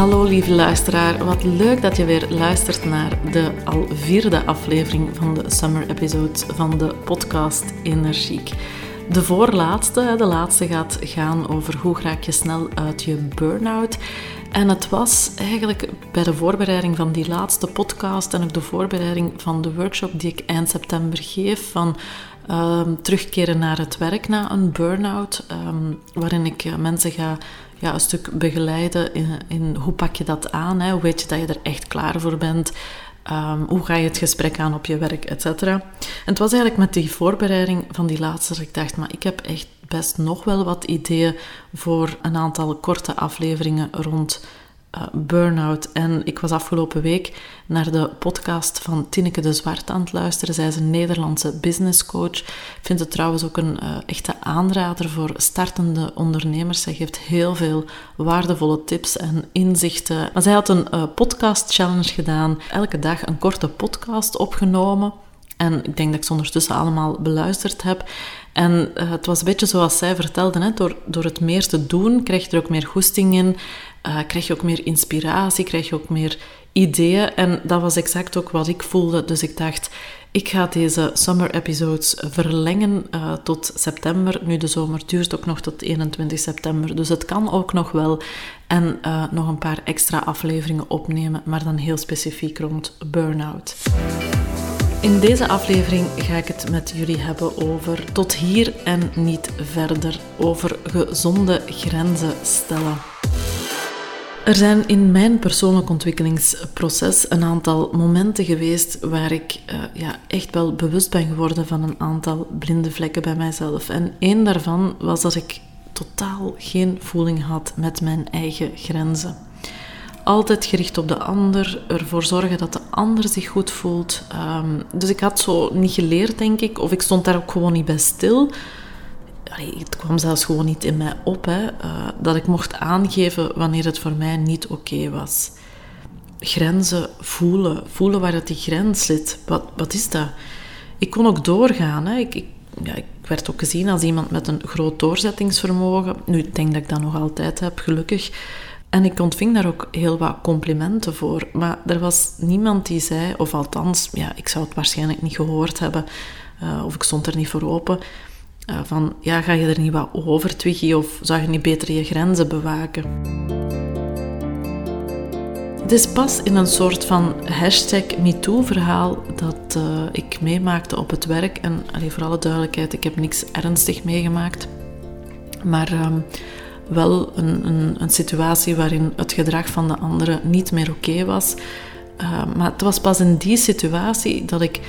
Hallo lieve luisteraar, wat leuk dat je weer luistert naar de al vierde aflevering van de summer episode van de podcast Energiek. De voorlaatste, de laatste gaat gaan over hoe raak je snel uit je burn-out. En het was eigenlijk bij de voorbereiding van die laatste podcast en ook de voorbereiding van de workshop die ik eind september geef van ehm, terugkeren naar het werk na een burn-out, ehm, waarin ik uh, mensen ga ja, een stuk begeleiden in, hoe pak je dat aan, hè? hoe weet je dat je er echt klaar voor bent, um, hoe ga je het gesprek aan op je werk, et cetera. En het was eigenlijk met die voorbereiding van die laatste dat ik dacht, maar ik heb echt best nog wel wat ideeën voor een aantal korte afleveringen rond uh, burn-out. En ik was afgelopen week naar de podcast van Tineke de Zwart aan het luisteren. Zij is een Nederlandse businesscoach. Ik vind het trouwens ook een uh, echte aanrader voor startende ondernemers. Zij geeft heel veel waardevolle tips en inzichten. Maar zij had een uh, podcast challenge gedaan. Elke dag een korte podcast opgenomen. En ik denk dat ik ze ondertussen allemaal beluisterd heb. En uh, het was een beetje zoals zij vertelde, hè? Door, door het meer te doen, krijg je er ook meer goesting in, uh, krijg je ook meer inspiratie, krijg je ook meer ideeën. En dat was exact ook wat ik voelde. Dus ik dacht, ik ga deze summer episodes verlengen uh, tot september. Nu, de zomer duurt ook nog tot 21 september, dus het kan ook nog wel. En nog een paar extra afleveringen opnemen, maar dan heel specifiek rond burn-out. In deze aflevering ga ik het met jullie hebben over tot hier en niet verder, over gezonde grenzen stellen. Er zijn in mijn persoonlijk ontwikkelingsproces een aantal momenten geweest waar ik uh, ja, echt wel bewust ben geworden van een aantal blinde vlekken bij mijzelf. En één daarvan was dat ik totaal geen voeling had met mijn eigen grenzen. Altijd gericht op de ander, ervoor zorgen dat de ander zich goed voelt. Um, dus ik had zo niet geleerd, denk ik, of ik stond daar ook gewoon niet bij stil allee, het kwam zelfs gewoon niet in mij op, hè, uh, dat ik mocht aangeven wanneer het voor mij niet oké was. Grenzen voelen, voelen waar het die grens zit. Wat, wat is dat? Ik kon ook doorgaan. Hè. Ik, ik, ja, ik werd ook gezien als iemand met een groot doorzettingsvermogen. Nu, ik denk dat ik dat nog altijd heb, gelukkig. En ik ontving daar ook heel wat complimenten voor. Maar er was niemand die zei, of althans, ja, ik zou het waarschijnlijk niet gehoord hebben, uh, of ik stond er niet voor open, uh, van, ja, ga je er niet wat over, Twiggy, of zou je niet beter je grenzen bewaken? Het is pas in een soort van hashtag MeToo-verhaal dat uh, ik meemaakte op het werk. En allee, voor alle duidelijkheid, ik heb niks ernstig meegemaakt. Maar um, wel een, een, een, situatie waarin het gedrag van de anderen niet meer oké was. Uh, maar het was pas in die situatie dat ik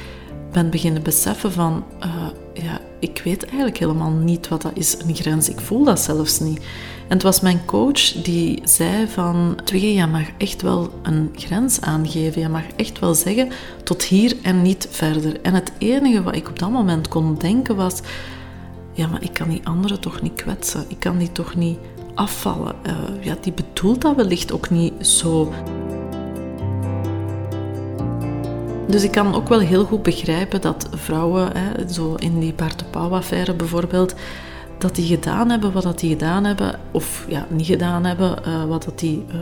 ben beginnen beseffen van... Uh, ja, ik weet eigenlijk helemaal niet wat dat is, een grens. Ik voel dat zelfs niet. En het was mijn coach die zei van... Twee, je mag echt wel een grens aangeven. Je mag echt wel zeggen tot hier en niet verder. En het enige wat ik op dat moment kon denken was... Ja, maar ik kan die anderen toch niet kwetsen. Ik kan die toch niet afvallen. Uh, ja, die bedoelt dat wellicht ook niet zo... Dus ik kan ook wel heel goed begrijpen dat vrouwen, hè, zo in die Bart Pauw-affaire bijvoorbeeld, dat die gedaan hebben wat dat die gedaan hebben, of ja, niet gedaan hebben, uh, wat dat die uh,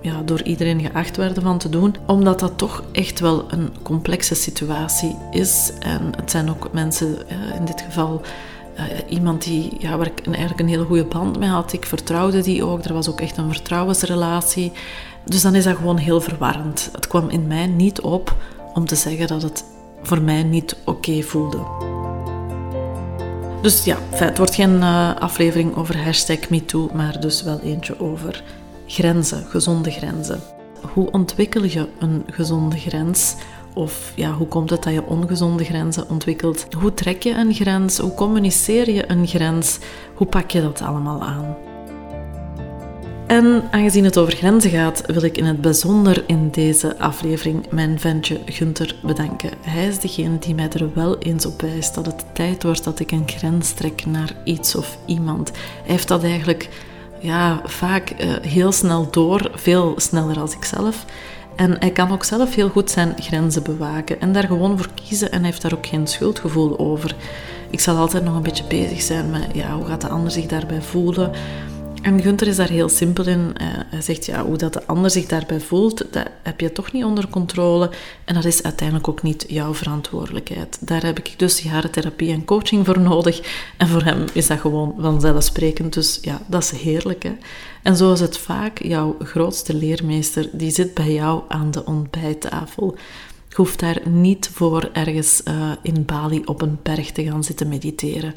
ja, door iedereen geacht werden van te doen, omdat dat toch echt wel een complexe situatie is. En het zijn ook mensen, in dit geval iemand die, ja, waar ik een, eigenlijk een hele goede band mee had. Ik vertrouwde die ook. Er was ook echt een vertrouwensrelatie. Dus dan is dat gewoon heel verwarrend. Het kwam in mij niet op om te zeggen dat het voor mij niet oké voelde. Dus ja, het wordt geen uh, aflevering over hashtag MeToo, maar dus wel eentje over grenzen, gezonde grenzen. Hoe ontwikkel je een gezonde grens? Of ja, hoe komt het dat je ongezonde grenzen ontwikkelt? Hoe trek je een grens? Hoe communiceer je een grens? Hoe pak je dat allemaal aan? En aangezien het over grenzen gaat, wil ik in het bijzonder in deze aflevering mijn ventje Gunther bedanken. Hij is degene die mij er wel eens op wijst dat het tijd wordt dat ik een grens trek naar iets of iemand. Hij heeft dat eigenlijk ja, vaak uh, heel snel door, veel sneller als ik zelf. En hij kan ook zelf heel goed zijn grenzen bewaken en daar gewoon voor kiezen en hij heeft daar ook geen schuldgevoel over. Ik zal altijd nog een beetje bezig zijn met ja, hoe gaat de ander zich daarbij voelen. En Gunther is daar heel simpel in. Eh, hij zegt, ja, hoe dat de ander zich daarbij voelt, dat heb je toch niet onder controle. En dat is uiteindelijk ook niet jouw verantwoordelijkheid. Daar heb ik dus jaren therapie en coaching voor nodig. En voor hem is dat gewoon vanzelfsprekend. Dus ja, dat is heerlijk. Hè? En zo is het vaak, jouw grootste leermeester, die zit bij jou aan de ontbijttafel. Je hoeft daar niet voor ergens uh, in Bali op een berg te gaan zitten mediteren.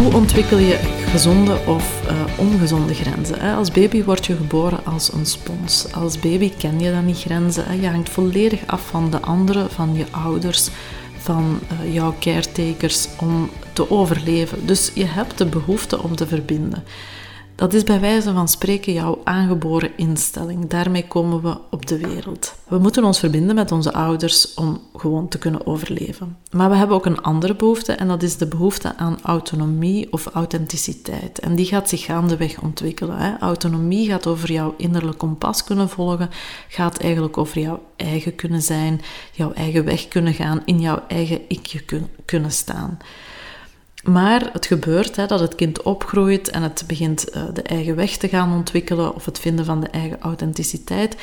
Hoe ontwikkel je gezonde of uh, ongezonde grenzen? Als baby word je geboren als een spons. Als baby ken je dan niet grenzen. Je hangt volledig af van de anderen, van je ouders, van uh, jouw caretakers om te overleven. Dus je hebt de behoefte om te verbinden. Dat is bij wijze van spreken jouw aangeboren instelling. Daarmee komen we op de wereld. We moeten ons verbinden met onze ouders om gewoon te kunnen overleven. Maar we hebben ook een andere behoefte en dat is de behoefte aan autonomie of authenticiteit. En die gaat zich gaandeweg ontwikkelen. Hè. Autonomie gaat over jouw innerlijk kompas kunnen volgen, gaat eigenlijk over jouw eigen kunnen zijn, jouw eigen weg kunnen gaan, in jouw eigen ikje kunnen staan. Maar het gebeurt hè, dat het kind opgroeit en het begint uh, de eigen weg te gaan ontwikkelen of het vinden van de eigen authenticiteit.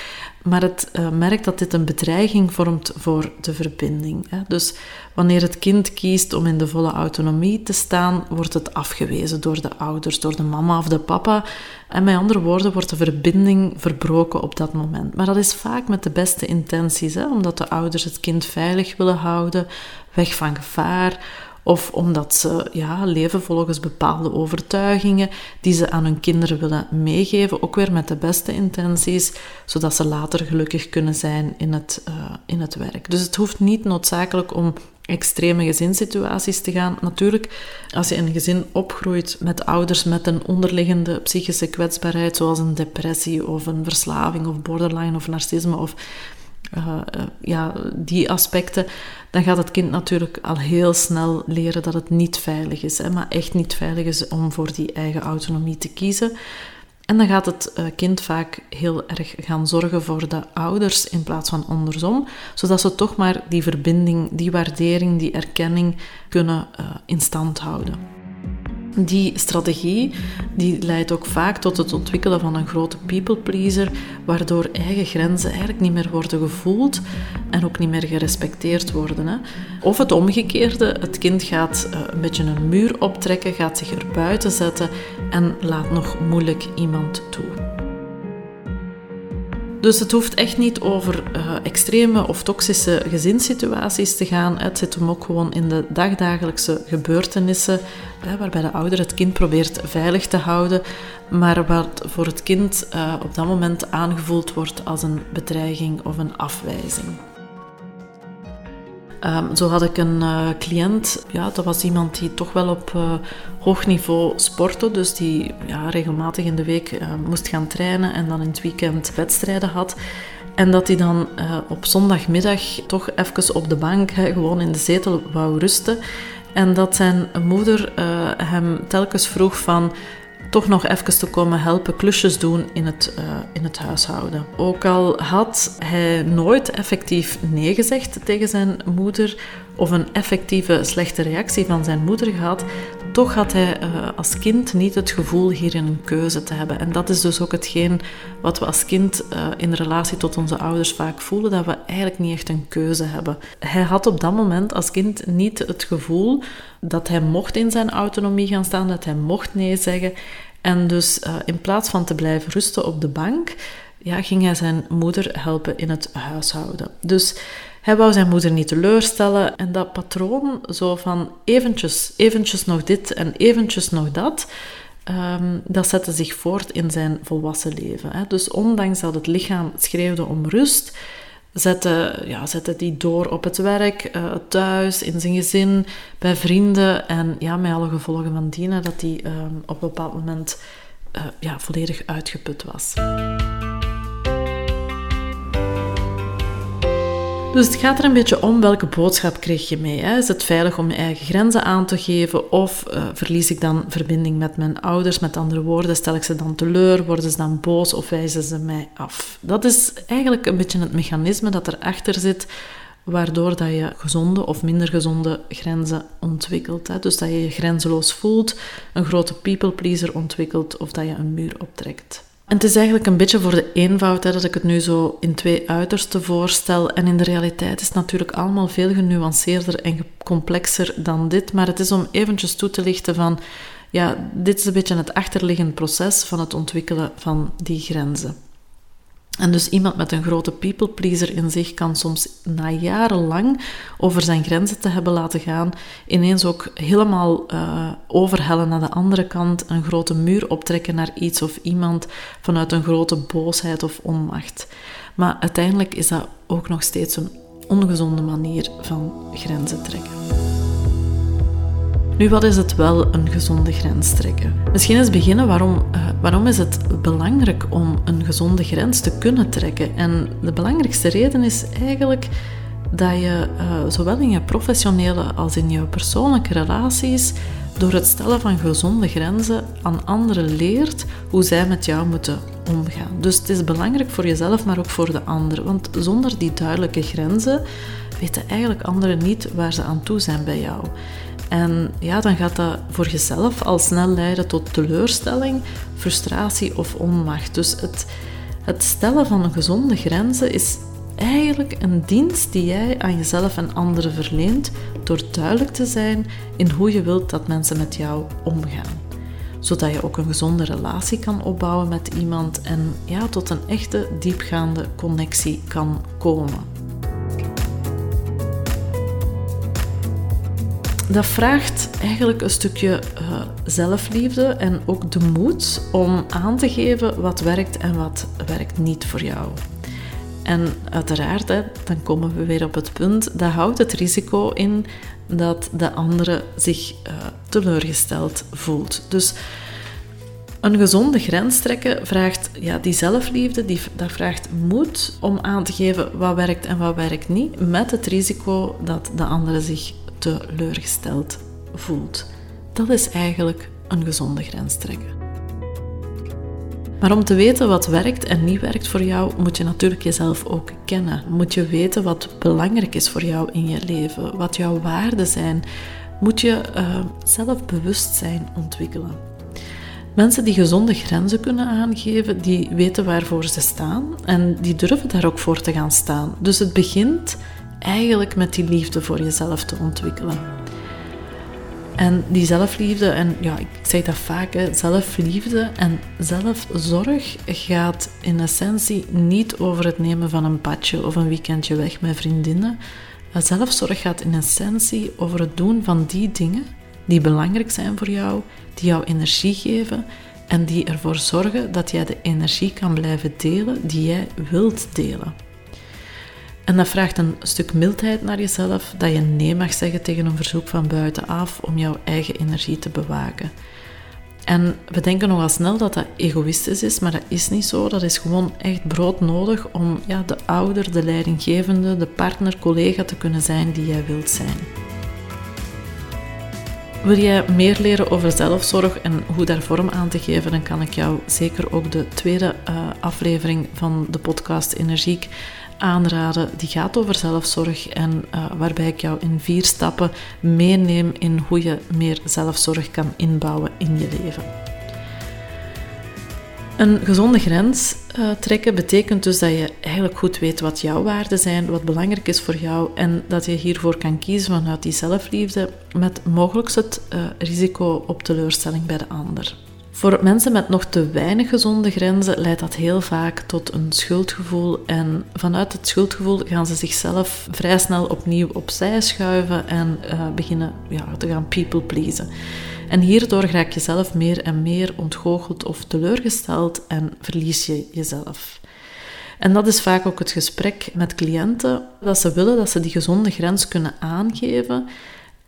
Maar het uh, merkt dat dit een bedreiging vormt voor de verbinding. Hè. Dus wanneer het kind kiest om in de volle autonomie te staan, wordt het afgewezen door de ouders, door de mama of de papa. En met andere woorden wordt de verbinding verbroken op dat moment. Maar dat is vaak met de beste intenties, hè, omdat de ouders het kind veilig willen houden, weg van gevaar of omdat ze ja, leven volgens bepaalde overtuigingen die ze aan hun kinderen willen meegeven, ook weer met de beste intenties, zodat ze later gelukkig kunnen zijn in het, uh, in het werk. Dus het hoeft niet noodzakelijk om extreme gezinssituaties te gaan. Natuurlijk, als je in een gezin opgroeit met ouders met een onderliggende psychische kwetsbaarheid, zoals een depressie of een verslaving of borderline of narcisme of uh, ja, die aspecten, dan gaat het kind natuurlijk al heel snel leren dat het niet veilig is. Hè, maar echt niet veilig is om voor die eigen autonomie te kiezen. En dan gaat het uh, kind vaak heel erg gaan zorgen voor de ouders in plaats van andersom, zodat ze toch maar die verbinding, die waardering, die erkenning kunnen in stand houden. Die strategie die leidt ook vaak tot het ontwikkelen van een grote people pleaser, waardoor eigen grenzen eigenlijk niet meer worden gevoeld en ook niet meer gerespecteerd worden. Hè. Of het omgekeerde, het kind gaat uh, een beetje een muur optrekken, gaat zich er buiten zetten en laat nog moeilijk iemand toe. Dus het hoeft echt niet over uh, extreme of toxische gezinssituaties te gaan. Het zit hem ook gewoon in de dagdagelijkse gebeurtenissen, hè, waarbij de ouder het kind probeert veilig te houden, maar wat voor het kind uh, op dat moment aangevoeld wordt als een bedreiging of een afwijzing. Um, zo had ik een uh, cliënt, ja, dat was iemand die toch wel op uh, hoog niveau sportte, dus die ja, regelmatig in de week uh, moest gaan trainen en dan in het weekend wedstrijden had. En dat hij dan op zondagmiddag toch even op de bank, gewoon in de zetel, wou rusten. En dat zijn moeder hem telkens vroeg van toch nog even te komen helpen klusjes doen in het, uh, in het huishouden. Ook al had hij nooit effectief nee gezegd tegen zijn moeder of een effectieve slechte reactie van zijn moeder gehad, toch had hij uh, als kind niet het gevoel hierin een keuze te hebben. En dat is dus ook hetgeen wat we als kind uh, in relatie tot onze ouders vaak voelen, dat we eigenlijk niet echt een keuze hebben. Hij had op dat moment als kind niet het gevoel dat hij mocht in zijn autonomie gaan staan, dat hij mocht nee zeggen. En dus uh, in plaats van te blijven rusten op de bank, ja, ging hij zijn moeder helpen in het huishouden. Dus hij wou zijn moeder niet teleurstellen en dat patroon zo van eventjes, eventjes nog dit en eventjes nog dat, um, dat zette zich voort in zijn volwassen leven. Hè. Dus ondanks dat het lichaam schreeuwde om rust, zette, ja, zette die door op het werk, uh, thuis, in zijn gezin, bij vrienden en ja, met alle gevolgen van dienen dat hij um, op een bepaald moment uh, ja, volledig uitgeput was. Dus het gaat er een beetje om welke boodschap krijg je mee. Hè? Is het veilig om je eigen grenzen aan te geven of uh, verlies ik dan verbinding met mijn ouders? Met andere woorden, stel ik ze dan teleur, worden ze dan boos of wijzen ze mij af? Dat is eigenlijk een beetje het mechanisme dat erachter zit waardoor dat je gezonde of minder gezonde grenzen ontwikkelt. Hè? Dus dat je je grenzeloos voelt, een grote people pleaser ontwikkelt of dat je een muur optrekt. En het is eigenlijk een beetje voor de eenvoud hè, dat ik het nu zo in twee uitersten voorstel. En in de realiteit is het natuurlijk allemaal veel genuanceerder en complexer dan dit. Maar het is om eventjes toe te lichten van, ja, dit is een beetje het achterliggend proces van het ontwikkelen van die grenzen. En dus iemand met een grote people pleaser in zich kan soms na jarenlang over zijn grenzen te hebben laten gaan, ineens ook helemaal uh, overhellen naar de andere kant, een grote muur optrekken naar iets of iemand vanuit een grote boosheid of onmacht. Maar uiteindelijk is dat ook nog steeds een ongezonde manier van grenzen trekken. Nu, wat is het wel een gezonde grens trekken? Misschien eens beginnen waarom, uh, waarom is het belangrijk om een gezonde grens te kunnen trekken? En de belangrijkste reden is eigenlijk dat je uh, zowel in je professionele als in je persoonlijke relaties door het stellen van gezonde grenzen aan anderen leert hoe zij met jou moeten omgaan. Dus het is belangrijk voor jezelf, maar ook voor de ander. Want zonder die duidelijke grenzen weten eigenlijk anderen niet waar ze aan toe zijn bij jou. En ja, dan gaat dat voor jezelf al snel leiden tot teleurstelling, frustratie of onmacht. Dus het, het stellen van gezonde grenzen is eigenlijk een dienst die jij aan jezelf en anderen verleent door duidelijk te zijn in hoe je wilt dat mensen met jou omgaan. Zodat je ook een gezonde relatie kan opbouwen met iemand en ja, tot een echte diepgaande connectie kan komen. Dat vraagt eigenlijk een stukje uh, zelfliefde en ook de moed om aan te geven wat werkt en wat werkt niet voor jou. En uiteraard, dan komen we weer op het punt, dat houdt het risico in dat de andere zich uh, teleurgesteld voelt. Dus een gezonde grens trekken vraagt ja, die zelfliefde, die, dat vraagt moed om aan te geven wat werkt en wat werkt niet, met het risico dat de andere zich teleurgesteld voelt. Dat is eigenlijk een gezonde grens trekken. Maar om te weten wat werkt en niet werkt voor jou, moet je natuurlijk jezelf ook kennen. Moet je weten wat belangrijk is voor jou in je leven, wat jouw waarden zijn. Moet je uh, zelfbewustzijn ontwikkelen. Mensen die gezonde grenzen kunnen aangeven, die weten waarvoor ze staan en die durven daar ook voor te gaan staan. Dus het begint eigenlijk met die liefde voor jezelf te ontwikkelen. En die zelfliefde, en ja, ik zeg dat vaak, zelfliefde en zelfzorg gaat in essentie niet over het nemen van een badje of een weekendje weg met vriendinnen. Zelfzorg gaat in essentie over het doen van die dingen die belangrijk zijn voor jou, die jou energie geven en die ervoor zorgen dat jij de energie kan blijven delen die jij wilt delen. En dat vraagt een stuk mildheid naar jezelf, dat je nee mag zeggen tegen een verzoek van buitenaf om jouw eigen energie te bewaken. En we denken nogal snel dat dat egoïstisch is, maar dat is niet zo. Dat is gewoon echt broodnodig om ja, de ouder, de leidinggevende, de partner, collega te kunnen zijn die jij wilt zijn. Wil jij meer leren over zelfzorg en hoe daar vorm aan te geven, dan kan ik jou zeker ook de tweede uh, aflevering van de podcast Energiek aanraden. Die gaat over zelfzorg en uh, waarbij ik jou in vier stappen meeneem in hoe je meer zelfzorg kan inbouwen in je leven. Een gezonde grens uh, trekken betekent dus dat je eigenlijk goed weet wat jouw waarden zijn, wat belangrijk is voor jou en dat je hiervoor kan kiezen vanuit die zelfliefde met mogelijk het uh, risico op teleurstelling bij de ander. Voor mensen met nog te weinig gezonde grenzen leidt dat heel vaak tot een schuldgevoel. En vanuit het schuldgevoel gaan ze zichzelf vrij snel opnieuw opzij schuiven en uh, beginnen ja, te gaan people pleasen. En hierdoor raak je zelf meer en meer ontgoocheld of teleurgesteld en verlies je jezelf. En dat is vaak ook het gesprek met cliënten, dat ze willen dat ze die gezonde grens kunnen aangeven.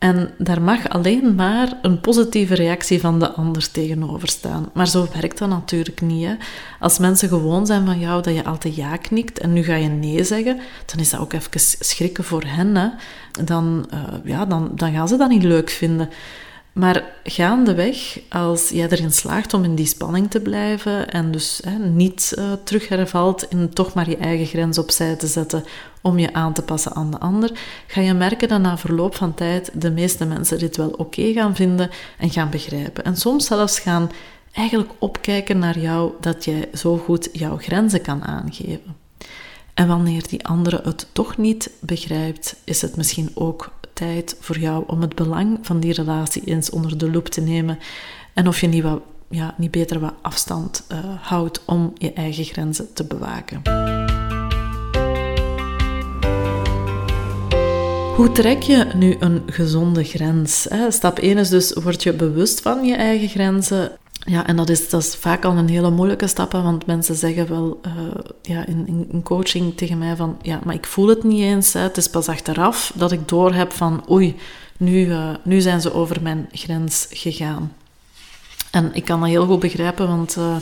En daar mag alleen maar een positieve reactie van de ander tegenover staan. Maar zo werkt dat natuurlijk niet. Hè? Als mensen gewoon zijn van jou dat je altijd ja knikt en nu ga je nee zeggen, dan is dat ook even schrikken voor hen. Hè? Dan, uh, ja, dan, dan gaan ze dat niet leuk vinden. Maar gaandeweg, als jij erin slaagt om in die spanning te blijven en dus hè, niet uh, terug hervalt in toch maar je eigen grens opzij te zetten om je aan te passen aan de ander, ga je merken dat na verloop van tijd de meeste mensen dit wel oké gaan vinden en gaan begrijpen. En soms zelfs gaan eigenlijk opkijken naar jou dat jij zo goed jouw grenzen kan aangeven. En wanneer die andere het toch niet begrijpt, is het misschien ook tijd voor jou om het belang van die relatie eens onder de loep te nemen. En of je niet, wat, ja, niet beter wat afstand uh, houdt om je eigen grenzen te bewaken. Hoe trek je nu een gezonde grens? Stap 1 is dus, word je bewust van je eigen grenzen. Ja, en dat is, dat is vaak al een hele moeilijke stap, want mensen zeggen wel uh, ja, in, in, coaching tegen mij van, ja, maar ik voel het niet eens. Hè. Het is pas achteraf dat ik doorheb van, oei, nu, uh, nu zijn ze over mijn grens gegaan. En ik kan dat heel goed begrijpen, want uh,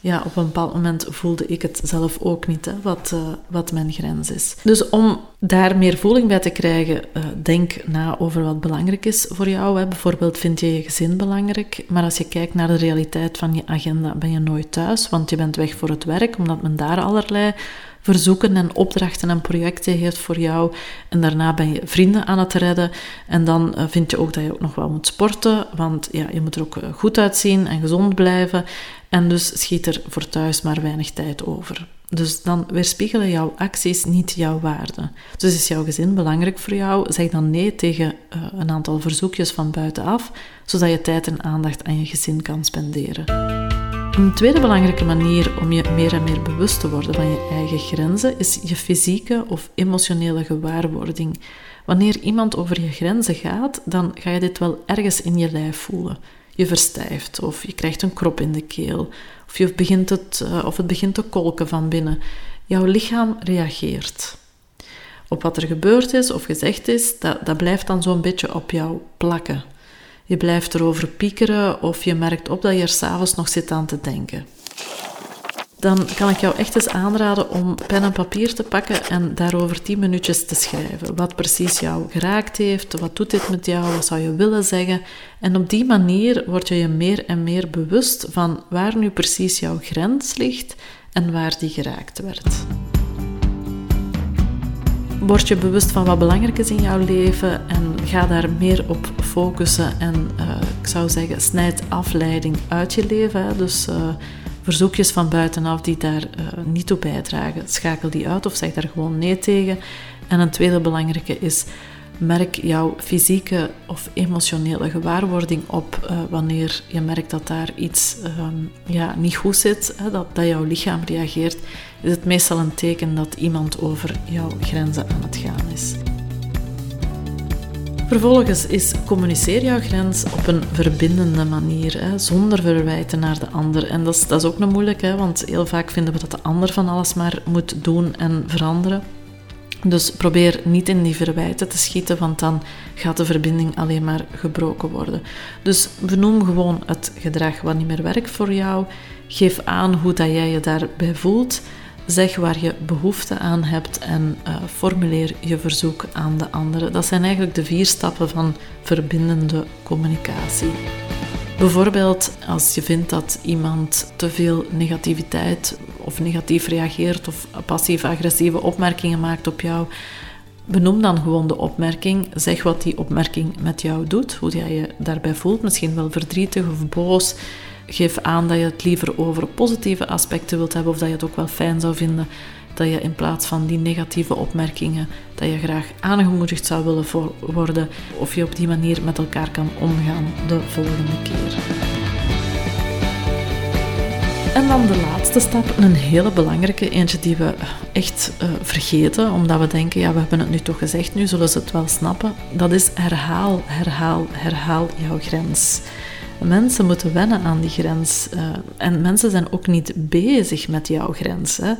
ja, op een bepaald moment voelde ik het zelf ook niet, hè, wat, uh, wat mijn grens is. Dus om daar meer voeling bij te krijgen, uh, denk na over wat belangrijk is voor jou. Hè. Bijvoorbeeld vind je je gezin belangrijk, maar als je kijkt naar de realiteit van je agenda, ben je nooit thuis, want je bent weg voor het werk, omdat men daar allerlei verzoeken en opdrachten en projecten heeft voor jou. En daarna ben je vrienden aan het redden. En dan uh, vind je ook dat je ook nog wel moet sporten, want ja, je moet er ook goed uitzien en gezond blijven. En dus schiet er voor thuis maar weinig tijd over. Dus dan weerspiegelen jouw acties niet jouw waarde. Dus is jouw gezin belangrijk voor jou? Zeg dan nee tegen uh, een aantal verzoekjes van buitenaf, zodat je tijd en aandacht aan je gezin kan spenderen. Een tweede belangrijke manier om je meer en meer bewust te worden van je eigen grenzen is je fysieke of emotionele gewaarwording. Wanneer iemand over je grenzen gaat, dan ga je dit wel ergens in je lijf voelen je verstijft of je krijgt een krop in de keel of, je begint het, uh, of het begint te kolken van binnen. Jouw lichaam reageert. Op wat er gebeurd is of gezegd is, dat, dat blijft dan zo'n beetje op jou plakken. Je blijft erover piekeren of je merkt op dat je er s'avonds nog zit aan te denken dan kan ik jou echt eens aanraden om pen en papier te pakken en daarover 10 minuutjes te schrijven. Wat precies jou geraakt heeft, wat doet dit met jou, wat zou je willen zeggen. En op die manier word je je meer en meer bewust van waar nu precies jouw grens ligt en waar die geraakt werd. Word je bewust van wat belangrijk is in jouw leven en ga daar meer op focussen. En uh, ik zou zeggen, snijd afleiding uit je leven. Dus uh, verzoekjes van buitenaf die daar uh, niet toe bijdragen. Schakel die uit of zeg daar gewoon nee tegen. En een tweede belangrijke is, merk jouw fysieke of emotionele gewaarwording op uh, wanneer je merkt dat daar iets um, ja, niet goed zit, hè, dat, dat jouw lichaam reageert, is het meestal een teken dat iemand over jouw grenzen aan het gaan is. Vervolgens is communiceer jouw grens op een verbindende manier, hè, zonder verwijten naar de ander. En dat is, dat is ook een moeilijk, hè, want heel vaak vinden we dat de ander van alles maar moet doen en veranderen. Dus probeer niet in die verwijten te schieten, want dan gaat de verbinding alleen maar gebroken worden. Dus benoem gewoon het gedrag wat niet meer werkt voor jou. Geef aan hoe dat jij je daarbij voelt. Zeg waar je behoefte aan hebt en uh, formuleer je verzoek aan de andere. Dat zijn eigenlijk de vier stappen van verbindende communicatie. Bijvoorbeeld als je vindt dat iemand te veel negativiteit of negatief reageert of passief-agressieve opmerkingen maakt op jou, benoem dan gewoon de opmerking. Zeg wat die opmerking met jou doet, hoe jij je daarbij voelt. Misschien wel verdrietig of boos. Geef aan dat je het liever over positieve aspecten wilt hebben of dat je het ook wel fijn zou vinden dat je in plaats van die negatieve opmerkingen, dat je graag aangemoedigd zou willen worden of je op die manier met elkaar kan omgaan de volgende keer. En dan de laatste stap, een hele belangrijke, eentje die we echt uh, vergeten, omdat we denken, ja, we hebben het nu toch gezegd, nu zullen ze het wel snappen. Dat is herhaal, herhaal, herhaal jouw grens. Mensen moeten wennen aan die grens. Uh, en mensen zijn ook niet bezig met jouw grens. Hè.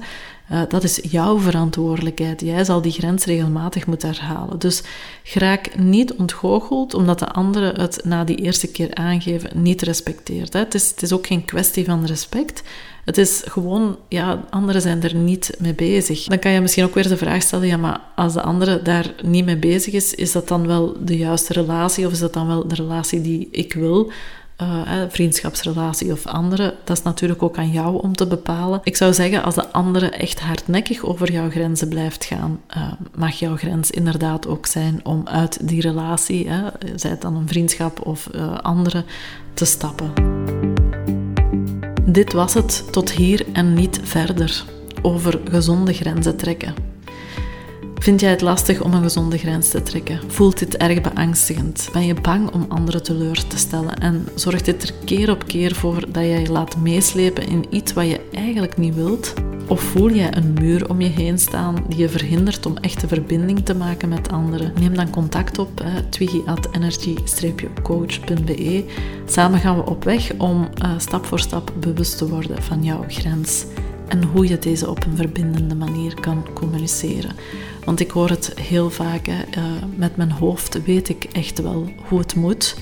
Uh, dat is jouw verantwoordelijkheid. Jij zal die grens regelmatig moeten herhalen. Dus raak niet ontgoocheld omdat de anderen het na die eerste keer aangeven niet respecteert. Hè. Het, is, het is ook geen kwestie van respect. Het is gewoon, ja, anderen zijn er niet mee bezig. Dan kan je misschien ook weer de vraag stellen, ja, maar als de andere daar niet mee bezig is, is dat dan wel de juiste relatie of is dat dan wel de relatie die ik wil? Uh, vriendschapsrelatie of andere, dat is natuurlijk ook aan jou om te bepalen. Ik zou zeggen, als de andere echt hardnekkig over jouw grenzen blijft gaan, uh, mag jouw grens inderdaad ook zijn om uit die relatie, zij het dan een vriendschap of uh, andere, te stappen. Dit was het tot hier en niet verder over gezonde grenzen trekken. Vind jij het lastig om een gezonde grens te trekken? Voelt dit erg beangstigend? Ben je bang om anderen teleur te stellen? En zorgt dit er keer op keer voor dat jij je laat meeslepen in iets wat je eigenlijk niet wilt? Of voel jij een muur om je heen staan die je verhindert om echte verbinding te maken met anderen? Neem dan contact op, twiggy.energy-coach.be. Samen gaan we op weg om uh, stap voor stap bewust te worden van jouw grens en hoe je deze op een verbindende manier kan communiceren. Want ik hoor het heel vaak, uh, met mijn hoofd weet ik echt wel hoe het moet.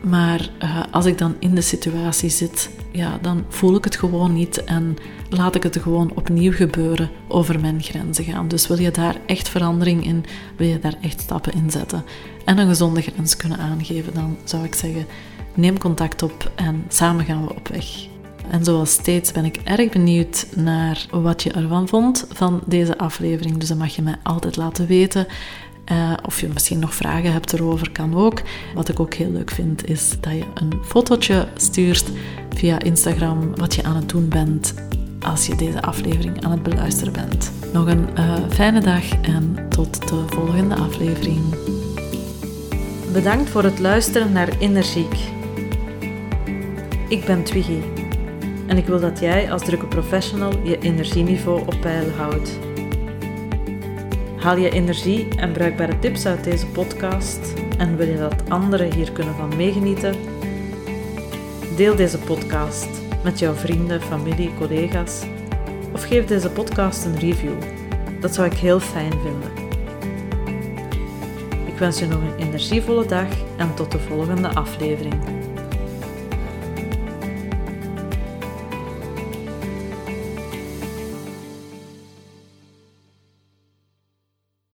Maar uh, als ik dan in de situatie zit, ja, dan voel ik het gewoon niet en laat ik het gewoon opnieuw gebeuren over mijn grenzen gaan. Dus wil je daar echt verandering in, wil je daar echt stappen in zetten en een gezonde grens kunnen aangeven, dan zou ik zeggen, neem contact op en samen gaan we op weg. En zoals steeds ben ik erg benieuwd naar wat je ervan vond van deze aflevering. Dus dat mag je mij altijd laten weten. Uh, of je misschien nog vragen hebt erover, kan ook. Wat ik ook heel leuk vind, is dat je een fotootje stuurt via Instagram wat je aan het doen bent als je deze aflevering aan het beluisteren bent. Nog een uh, fijne dag en tot de volgende aflevering. Bedankt voor het luisteren naar Energiek. Ik ben Twiggy en ik wil dat jij als drukke professional je energieniveau op peil houdt. Haal je energie en bruikbare tips uit deze podcast en wil je dat anderen hier kunnen van meegenieten? Deel deze podcast met jouw vrienden, familie, collega's of geef deze podcast een review. Dat zou ik heel fijn vinden. Ik wens je nog een energievolle dag en tot de volgende aflevering.